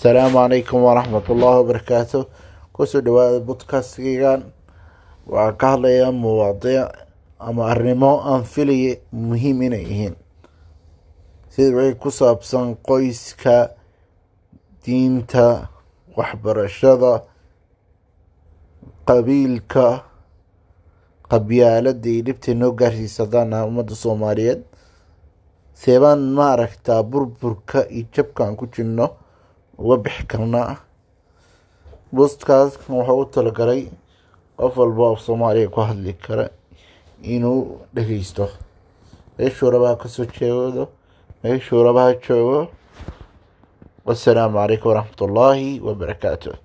asalaamu calaykum waraxmat ullaahi wabarakaatu ku soo dhawaada bodkastgigan waxaa ka hadlaya muwaadiic ama arrimo aan filaya muhiim inay yihiin. Sida wixii ku saabsan qoyska diinta waxbarashada qabiilka qabyaalada iyo dhibtay noo gaarsiisa haddaan nahay ummadda soomaaliyeed. Seebaan maaragtaa burburka iyo jabkaan ku jirno uga bixi karnaa. Bostkaaskan waxaa u talagalay qof walba oo soomaaliya ku hadli kara inuu dhageysto meeshuu rabaha ka soo jeedo? Meeshuu rabaha joogo? Wasalaamu calaykum waraxmat ullaahi wabarakaatu